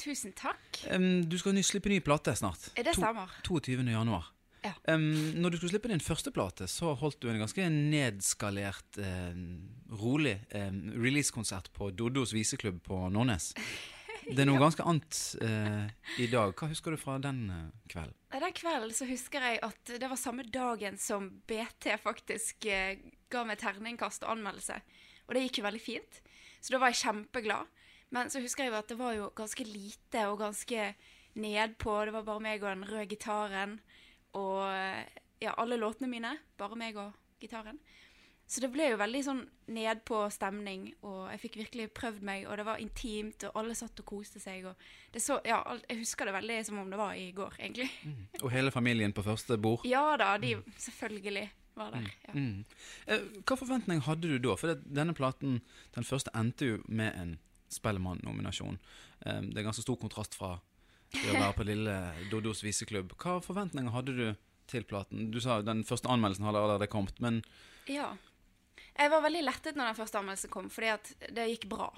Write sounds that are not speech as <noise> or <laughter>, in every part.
Tusen takk. Um, du skal slippe ny plate snart. Det stemmer. 22. januar. Ja. Um, når du skulle slippe din første plate, så holdt du en ganske nedskalert, eh, rolig eh, releasekonsert på Doddos viseklubb på Nordnes. Det er <laughs> noe ganske annet eh, i dag. Hva husker du fra den eh, kvelden? Den kvelden så husker jeg at det var samme dagen som BT faktisk eh, ga meg terningkast og anmeldelse. Og det gikk jo veldig fint. Så da var jeg kjempeglad. Men så husker jeg jo at det var jo ganske lite og ganske nedpå. Det var bare meg og den røde gitaren. Og ja, alle låtene mine. Bare meg og gitaren. Så det ble jo veldig sånn nedpå stemning, og jeg fikk virkelig prøvd meg, og det var intimt, og alle satt og koste seg, og det så Ja, jeg husker det veldig som om det var i går, egentlig. Og hele familien på første bord? Ja da, de selvfølgelig var der. Ja. Mm. Eh, hva forventning hadde du da? For denne platen, den første endte jo med en Spellemann-nominasjon. Um, det er ganske stor kontrast fra det å være på lille Dodos viseklubb. Hva forventninger hadde du til platen? Du sa den første anmeldelsen hadde allerede kommet, men ja. Jeg var veldig lettet når den første anmeldelsen kom, fordi at det gikk bra.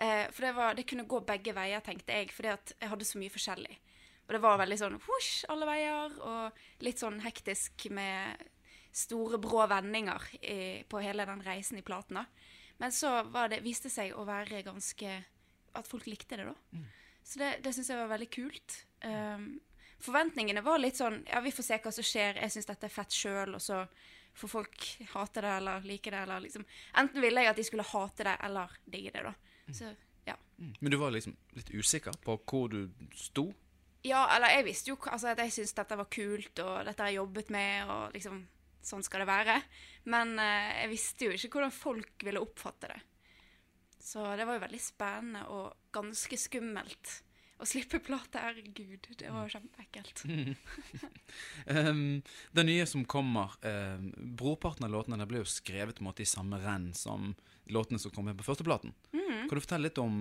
Eh, for det, var, det kunne gå begge veier, tenkte jeg, fordi at jeg hadde så mye forskjellig. Og det var veldig sånn husj alle veier, og litt sånn hektisk med store, brå vendinger i, på hele den reisen i platen. da. Men så var det, viste det seg å være ganske At folk likte det, da. Så det, det syns jeg var veldig kult. Um, forventningene var litt sånn Ja, vi får se hva som skjer. Jeg syns dette er fett sjøl, og så får folk hate det eller like det, eller liksom Enten ville jeg at de skulle hate det eller digge det, da. Så ja. Men du var liksom litt usikker på hvor du sto? Ja, eller jeg visste jo altså, at jeg syntes dette var kult, og dette har jeg jobbet med, og liksom Sånn skal det være. Men eh, jeg visste jo ikke hvordan folk ville oppfatte det. Så det var jo veldig spennende og ganske skummelt å slippe plate. Herregud, det var kjempeekkelt. <laughs> Um, det nye som kommer um, Brorparten av låtene ble jo skrevet måte i samme renn som låtene som kom med på førsteplaten. Mm. Kan du fortelle litt om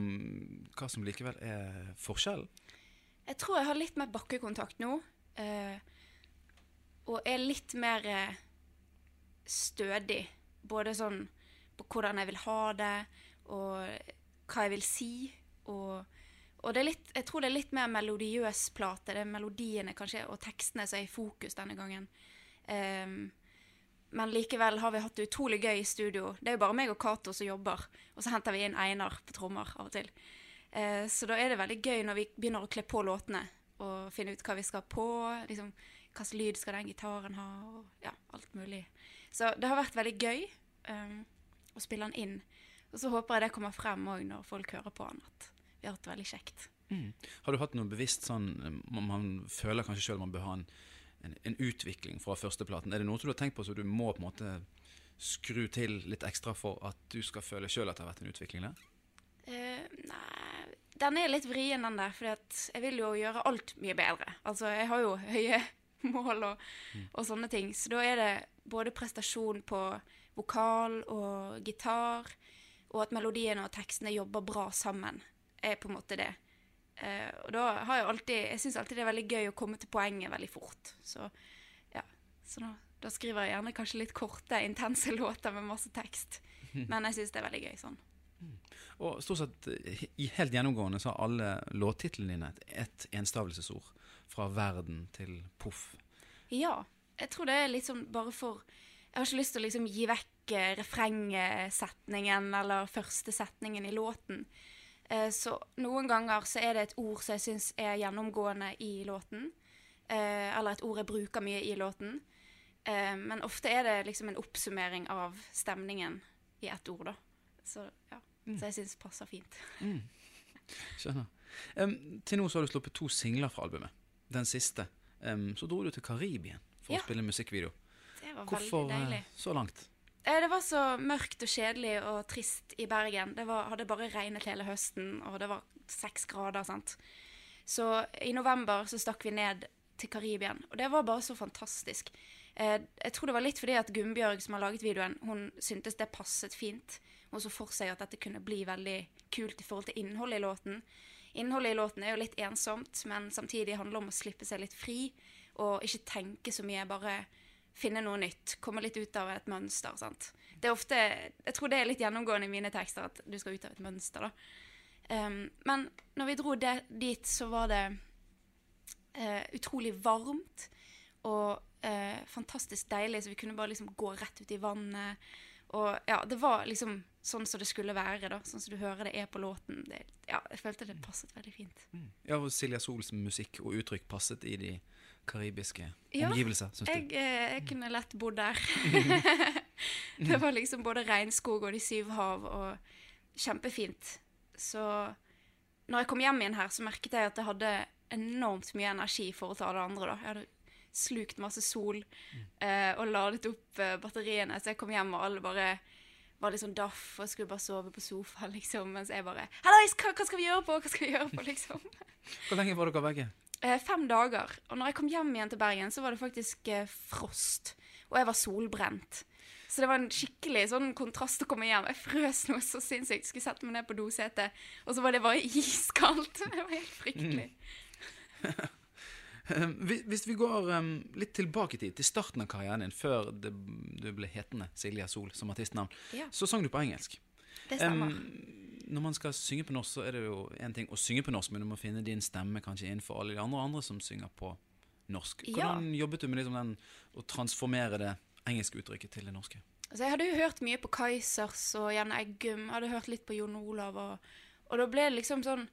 hva som likevel er forskjellen? Jeg tror jeg har litt mer bakkekontakt nå. Uh, og er litt mer eh, stødig. Både sånn på hvordan jeg vil ha det, og hva jeg vil si. Og, og det er litt, jeg tror det er litt mer melodiøs plate. Det er melodiene kanskje, og tekstene som er i fokus denne gangen. Um, men likevel har vi hatt det utrolig gøy i studio. Det er jo bare meg og Cato som jobber. Og så henter vi inn Einar på trommer av og til. Uh, så da er det veldig gøy når vi begynner å kle på låtene og finne ut hva vi skal på. Liksom, Hvilken lyd skal den gitaren ha, og ja, alt mulig. Så det har vært veldig gøy um, å spille den inn. Og så håper jeg det kommer frem òg når folk hører på den, at vi har hatt det veldig kjekt. Mm. Har du hatt noe bevisst sånn Man, man føler kanskje sjøl man bør ha en, en, en utvikling fra førsteplaten. Er det noe du har tenkt på så du må på en måte skru til litt ekstra for at du skal føle sjøl at det har vært en utvikling der? Uh, nei, den er litt vrien, den der. For jeg vil jo gjøre alt mye bedre. Altså, jeg har jo høye <laughs> mål og, og sånne ting. Så da er det både prestasjon på vokal og gitar, og at melodiene og tekstene jobber bra sammen, er på en måte det. Eh, og da har jeg alltid Jeg syns alltid det er veldig gøy å komme til poenget veldig fort. Så ja. Så da, da skriver jeg gjerne kanskje litt korte, intense <laughs> låter med masse tekst. Men jeg syns det er veldig gøy sånn. Og stort sett helt gjennomgående så har alle låttitlene dine et enstavelsesord. Fra verden til poff. Ja. Jeg tror det er sånn bare for Jeg har ikke lyst til å liksom gi vekk eh, refrengsetningen eller første setningen i låten. Eh, så noen ganger så er det et ord som jeg syns er gjennomgående i låten. Eh, eller et ord jeg bruker mye i låten. Eh, men ofte er det liksom en oppsummering av stemningen i ett ord, da. Så ja. Så jeg syns passer fint. Skjønner. Um, til nå så har du sluppet to singler fra albumet. Den siste. Um, så dro du til Karibien for Ja. å spille musikkvideo. Det var Hvorfor veldig deilig. Hvorfor så langt? Eh, Det var så mørkt og kjedelig og trist i Bergen. Det var, hadde bare regnet hele høsten, og det var seks grader. sant? Så i november så stakk vi ned til Karibien, og det var bare så fantastisk. Eh, jeg tror det var litt fordi at Gunnbjørg, som har laget videoen, hun syntes det passet fint. Hun så for seg at dette kunne bli veldig kult i forhold til innholdet i låten. Innholdet i låten er jo litt ensomt, men samtidig handler det om å slippe seg litt fri, og ikke tenke så mye, bare finne noe nytt. Komme litt ut av et mønster. sant? Det er ofte, Jeg tror det er litt gjennomgående i mine tekster, at du skal ut av et mønster. da. Um, men når vi dro det, dit, så var det uh, utrolig varmt og uh, fantastisk deilig, så vi kunne bare liksom gå rett ut i vannet. Og ja, det var liksom sånn som det skulle være, da. Sånn som du hører det er på låten. Det, ja, jeg følte det passet veldig fint. Ja, og Silja Sols musikk og uttrykk passet i de karibiske Ja, omgivelser, syns Jeg, du? eh, jeg kunne lett bodd der. <laughs> det var liksom både regnskog og de syv hav, og kjempefint. Så når jeg kom hjem igjen her, så merket jeg at jeg hadde enormt mye energi i forhold til alle andre. da. Jeg hadde slukt masse sol eh, og ladet opp eh, batteriene, så jeg kom hjem og alle bare var litt sånn daff og skulle bare sove på sofaen, <laughs> liksom, mens jeg bare Hallais, hva, hva skal vi gjøre på? Hva skal vi gjøre på, liksom? Hvor lenge var dere vekke? Eh, fem dager. Og når jeg kom hjem igjen til Bergen, så var det faktisk eh, frost. Og jeg var solbrent. Så det var en skikkelig sånn kontrast å komme hjem. Jeg frøs noe så sinnssykt. Skulle sette meg ned på dosetet, og så var det bare <laughs> iskaldt. Det var helt fryktelig. Mm. <laughs> hvis, hvis vi går um, litt tilbake i tid, til starten av karrieren din, før det, du ble hetende Silja Sol som artistnavn, Ja. så sang du på engelsk. Det stemmer. Um, når man skal synge på norsk, så er det jo en ting å synge på norsk, men du må finne din stemme kanskje innenfor alle de andre, andre som synger på norsk. Ja. Hvordan jobbet du med liksom den, å transformere det engelske uttrykket til det norske? Altså, jeg hadde jo hørt mye på Kaizers og Jan Eggum. Jeg hadde hørt litt på Jon Olav. Og, og da ble det liksom sånn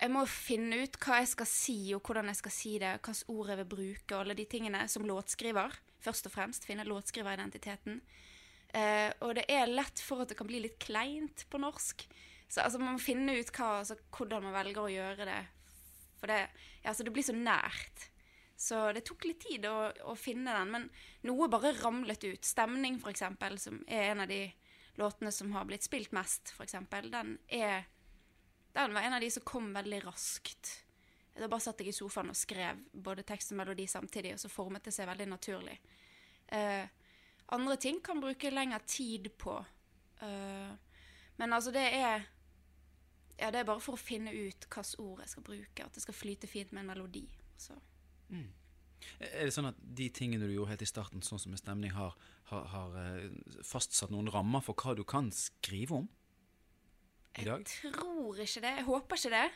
Jeg må finne ut hva jeg skal si, og hvordan jeg skal si det. Hvilke ord jeg vil bruke, og alle de tingene som låtskriver. Først og fremst finne låtskriveridentiteten. Eh, og det er lett for at det kan bli litt kleint på norsk. Så altså, man må finne ut hva, altså, hvordan man velger å gjøre det. For det, ja, altså, det blir så nært. Så det tok litt tid å, å finne den, men noe bare ramlet ut. Stemning, eksempel, som er en av de låtene som har blitt spilt mest, eksempel, den Den var en av de som kom veldig raskt. Da bare satt jeg i sofaen og skrev både tekst og melodi samtidig, og så formet det seg veldig naturlig. Eh, andre ting kan bruke lengre tid på. Uh, men altså, det er Ja, det er bare for å finne ut hvilke ord jeg skal bruke, at det skal flyte fint med en melodi. Så. Er det sånn at de tingene du gjorde helt i starten, sånn som med stemning, har, har, har eh, fastsatt noen rammer for hva du kan skrive om i dag? Jeg tror ikke det. Jeg håper ikke det.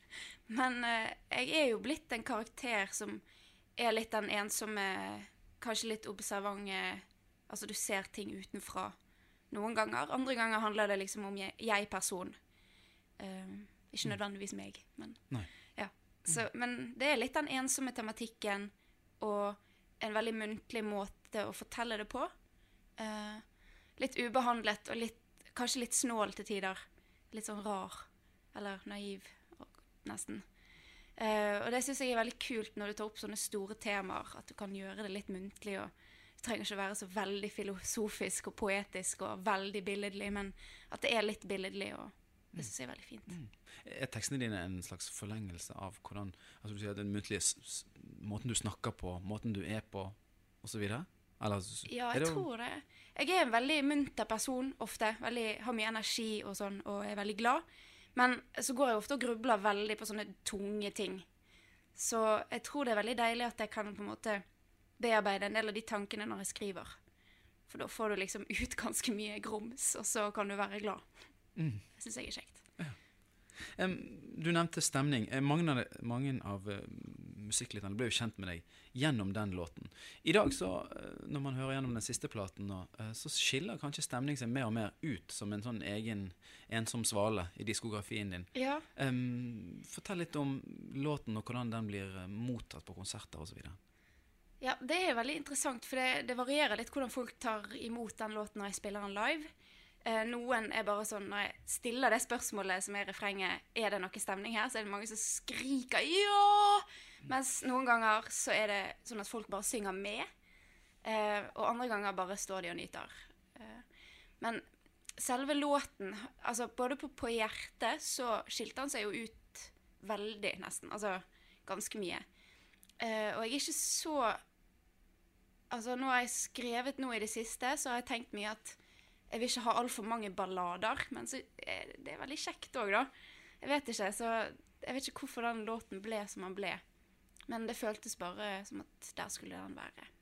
<laughs> Men uh, jeg er jo blitt en karakter som er litt den ensomme, kanskje litt observante Altså, du ser ting utenfra noen ganger. Andre ganger handler det liksom om jeg- jeg-person. Eh, ikke nødvendigvis meg, men ja. Så, men det er litt den ensomme tematikken og en veldig muntlig måte å fortelle det på. Uh, litt ubehandlet og litt, kanskje litt snål til tider. Litt sånn rar. Eller naiv, nesten. Uh, og det syns jeg er veldig kult når du tar opp sånne store temaer. At du kan gjøre det litt muntlig. og trenger ikke være så veldig filosofisk og poetisk og veldig billedlig, men at det er litt billedlig. og Det syns jeg er veldig fint. Er tekstene dine en slags forlengelse av hvordan altså du sier den muntlige måten du snakker på, måten du er på, osv.? Eller Ja, jeg det- tror det. Jeg er en veldig munter person ofte. Veldig, har mye energi og sånn, og er veldig glad. Men så går jeg ofte og grubler veldig på sånne tunge ting. Så jeg tror det er veldig deilig at jeg kan på en måte bearbeide en del av de tankene når jeg skriver. For da får du liksom <laughs> ut ganske mye grums, og så kan du være glad. Mm. Det syns jeg er kjekt. Em, du nevnte stemning. Eh, Mange av, mange av uh, musikklytterne ble jo kjent med deg gjennom den låten. I dag, så, uh, når man hører gjennom den siste platen, nå, eh, så skiller kanskje stemning seg mer og mer ut som en sånn egen ensom svale i diskografien din. Ja. Um, fortell litt om låten og hvordan den blir mottatt på konserter osv. Ja, det er veldig interessant, for det, det varierer litt hvordan folk tar imot den låten når jeg spiller den live. Eh, noen er bare sånn Når jeg stiller det spørsmålet som er refrenget Er det noe stemning her, så er det mange som skriker 'ja'! Mens noen ganger så er det sånn at folk bare synger med. Eh, og andre ganger bare står de og nyter. Eh, men selve låten Altså både på, på hjertet så skilte han seg jo ut veldig, nesten. Altså ganske mye. Eh, og jeg er ikke så Altså, nå har jeg skrevet noe i det siste, så har jeg tenkt mye at jeg vil ikke ha altfor mange ballader. Men så er det er veldig kjekt òg, da. Jeg vet ikke, så jeg vet ikke hvorfor den låten ble som den ble. Men det føltes bare som at der skulle den være.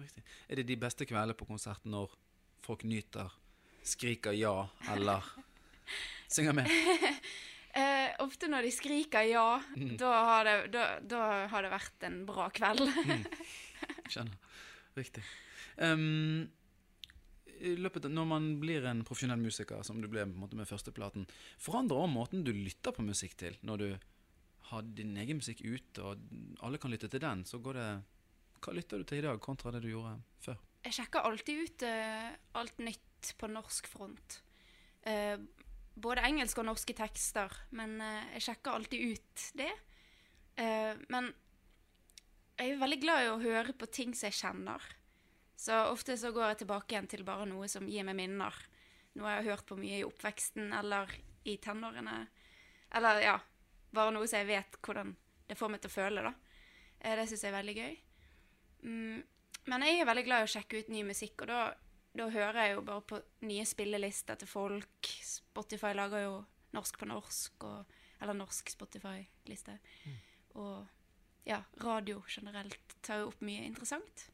Riktig. Er det de beste kveldene på konserten når folk nyter, skriker ja eller <laughs> synger med? Eh, ofte når de skriker ja, da, har det, da, da har det vært en bra kveld. <laughs> Skjønner. Riktig. Um, løpet når man blir en profesjonell musiker, som du ble måte med førsteplaten, forandrer også måten du lytter på musikk til. Når du har din egen musikk ute, og alle kan lytte til den, så går det Hva lytter du til i dag, kontra det du gjorde før? Jeg sjekker alltid ut uh, alt nytt på norsk front. Uh, både engelske og norske tekster, men uh, jeg sjekker alltid ut det. Men jeg er veldig glad i å høre på ting som jeg kjenner. Så ofte så går jeg tilbake igjen til bare noe som gir meg minner. Noe jeg har hørt på mye i oppveksten eller i tenårene. Eller ja, bare noe som jeg vet hvordan det får meg til å føle, da. Eh, Det syns jeg er veldig gøy. Mm, men jeg er veldig glad i å sjekke ut ny musikk, og da, da hører jeg jo bare på nye spillelister til folk. Spotify lager jo norsk på norsk, og, eller norsk Spotify-liste. Og ja, radio generelt tar jo opp mye interessant.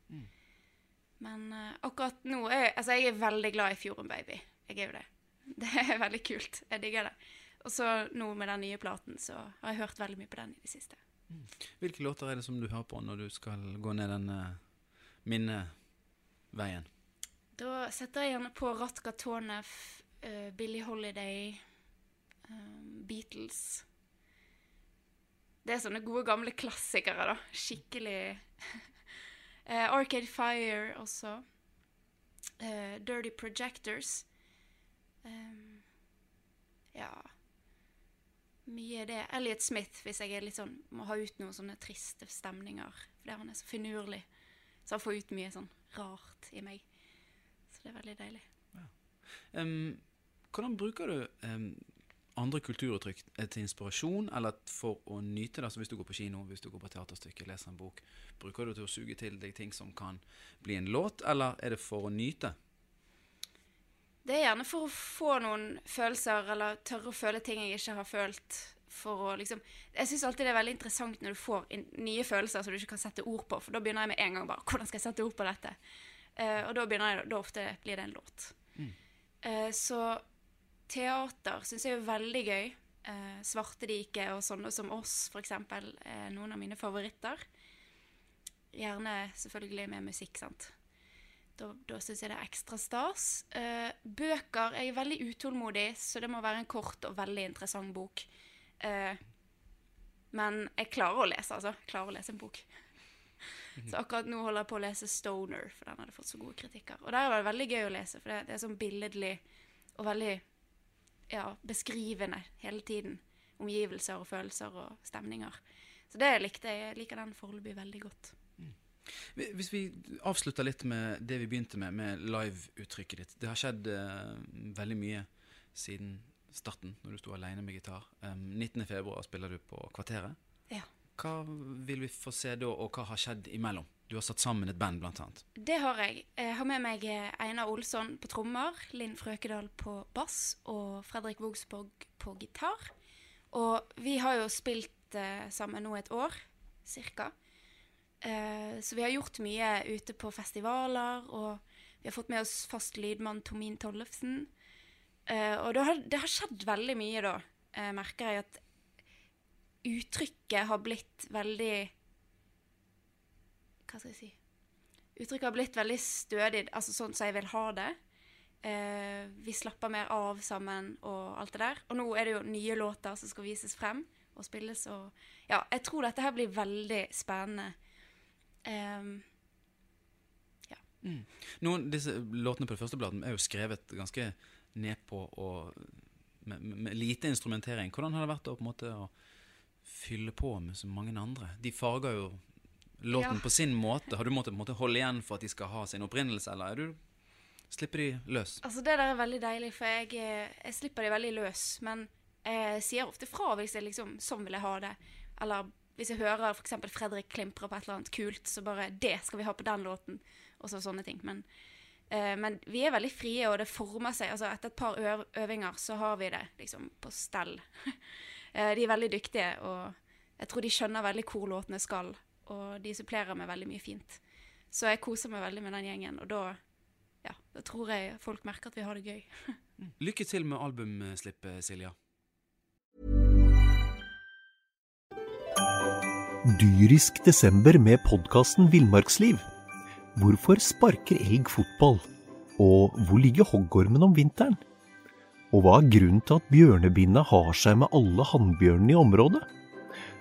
Men uh, akkurat nå er altså jeg er veldig glad i Fjorden Baby. Jeg er jo det. <laughs> Det er veldig kult. Jeg digger det. Og så nå med den nye platen, så har jeg hørt veldig mye på den i det siste. Hvilke låter er det som du hører på når du skal gå ned den uh, minneveien? Da setter jeg gjerne på Ratka Tonef, uh, Billie Holiday, um, Beatles. Det er sånne gode, gamle klassikere, da. Skikkelig uh, <laughs> Arcade Fire også. Uh, Dirty Projectors. Um, ja Mye det. Elliot Smith, hvis jeg sånn, må ha ut noen sånne triste stemninger. Fordi han er så finurlig. Så han får ut mye sånn rart i meg. Så det er veldig deilig. Em, hvordan bruker du em, andre kulturuttrykk til inspirasjon, eller for å nyte det? Så hvis du går på kino, hvis du går på teaterstykke, leser en bok, bruker du til å suge til deg ting som kan bli en låt, eller er det for å nyte? Det er gjerne for å få noen følelser, eller tørre å føle ting jeg ikke har følt. For å liksom Jeg syns alltid det er veldig interessant når du får nye følelser som du ikke kan sette ord på, for da begynner jeg med en gang bare Hvordan skal jeg sette ord på dette? Uh, og da begynner jeg, da ofte blir det en låt. Eh, så teater syns jeg er veldig gøy. Eh, Svartedike og sånne som oss, eksempel, er noen av mine favoritter. Gjerne selvfølgelig med musikk, sant. Da, da syns jeg det er ekstra stas. Eh, bøker Jeg er veldig utålmodig, så det må være en kort og veldig interessant bok. Eh, men jeg klarer å lese, altså. Jeg klarer å lese en bok. Så akkurat nå holder jeg på å lese Stoner, for den hadde fått så gode kritikker. Og der var det veldig gøy å lese, for det, det er sånn billedlig og veldig ja, beskrivende hele tiden. Omgivelser og følelser og stemninger. Så det likte jeg. Jeg liker den foreløpig veldig godt. Hvi- Hvis vi avslutter litt med det vi begynte med, med live-uttrykket ditt. Det har skjedd uh, veldig mye siden starten, når du sto alene med gitar. Um, 19. februar spiller du på Kvarteret. Ja. Hva vil vi få se da, og hva har skjedd imellom? Du har satt sammen et band, blant annet. Det har jeg. Jeg har med meg eh, Einar Olsson på trommer, Linn Frøkedal på bass og Fredrik Vågsborg på gitar. Og vi har jo spilt eh, sammen nå et år, cirka. Eh, så vi har gjort mye ute på festivaler, og vi har fått med oss fast lydmann Tomin Tollefsen. Og det har, det har skjedd veldig mye da, merker jeg at uttrykket har blitt veldig Hva skal jeg si Uttrykket har blitt veldig stødig, altså sånn som jeg vil ha det. Eh, vi slapper mer av sammen og alt det der. Og nå er det jo nye låter som skal vises frem og spilles. Og ja, jeg tror dette her blir veldig spennende. Um, ja. Mm. Noen disse låtene på det første bladet er jo skrevet ganske nedpå og med, med, lite instrumentering. Hvordan har det vært å, på en måte, å fylle på med så mange andre? De farger jo låten ja. på sin måte? Har du måttet måte, holde igjen for at de skal ha sin opprinnelse, eller er du slipper de løs? Altså Det der er veldig deilig, for jeg, jeg slipper de veldig løs. Men jeg sier ofte fra hvis jeg liksom sånn vil jeg ha det. Eller hvis jeg hører f.eks. Fredrik klimpre på et eller annet kult, så bare det skal vi ha på den låten. Og så sånne ting. Men, eh, men vi er veldig frie, og det former seg. Altså Etter et par øv øvinger så har vi det liksom på stell. <laughs> eh, de er veldig dyktige, og jeg tror de skjønner veldig hvor låtene skal og de supplerer med veldig mye fint. Så jeg koser meg veldig med den gjengen, og da, ja, da tror jeg folk merker at vi har det gøy. <laughs> Lykke til med albumslippet, Silja. Dyrisk desember med podkasten Villmarksliv. Hvorfor sparker elg fotball? Og hvor ligger hoggormen om vinteren? Og hva er grunnen til at bjørnebinna har seg med alle hannbjørnene i området?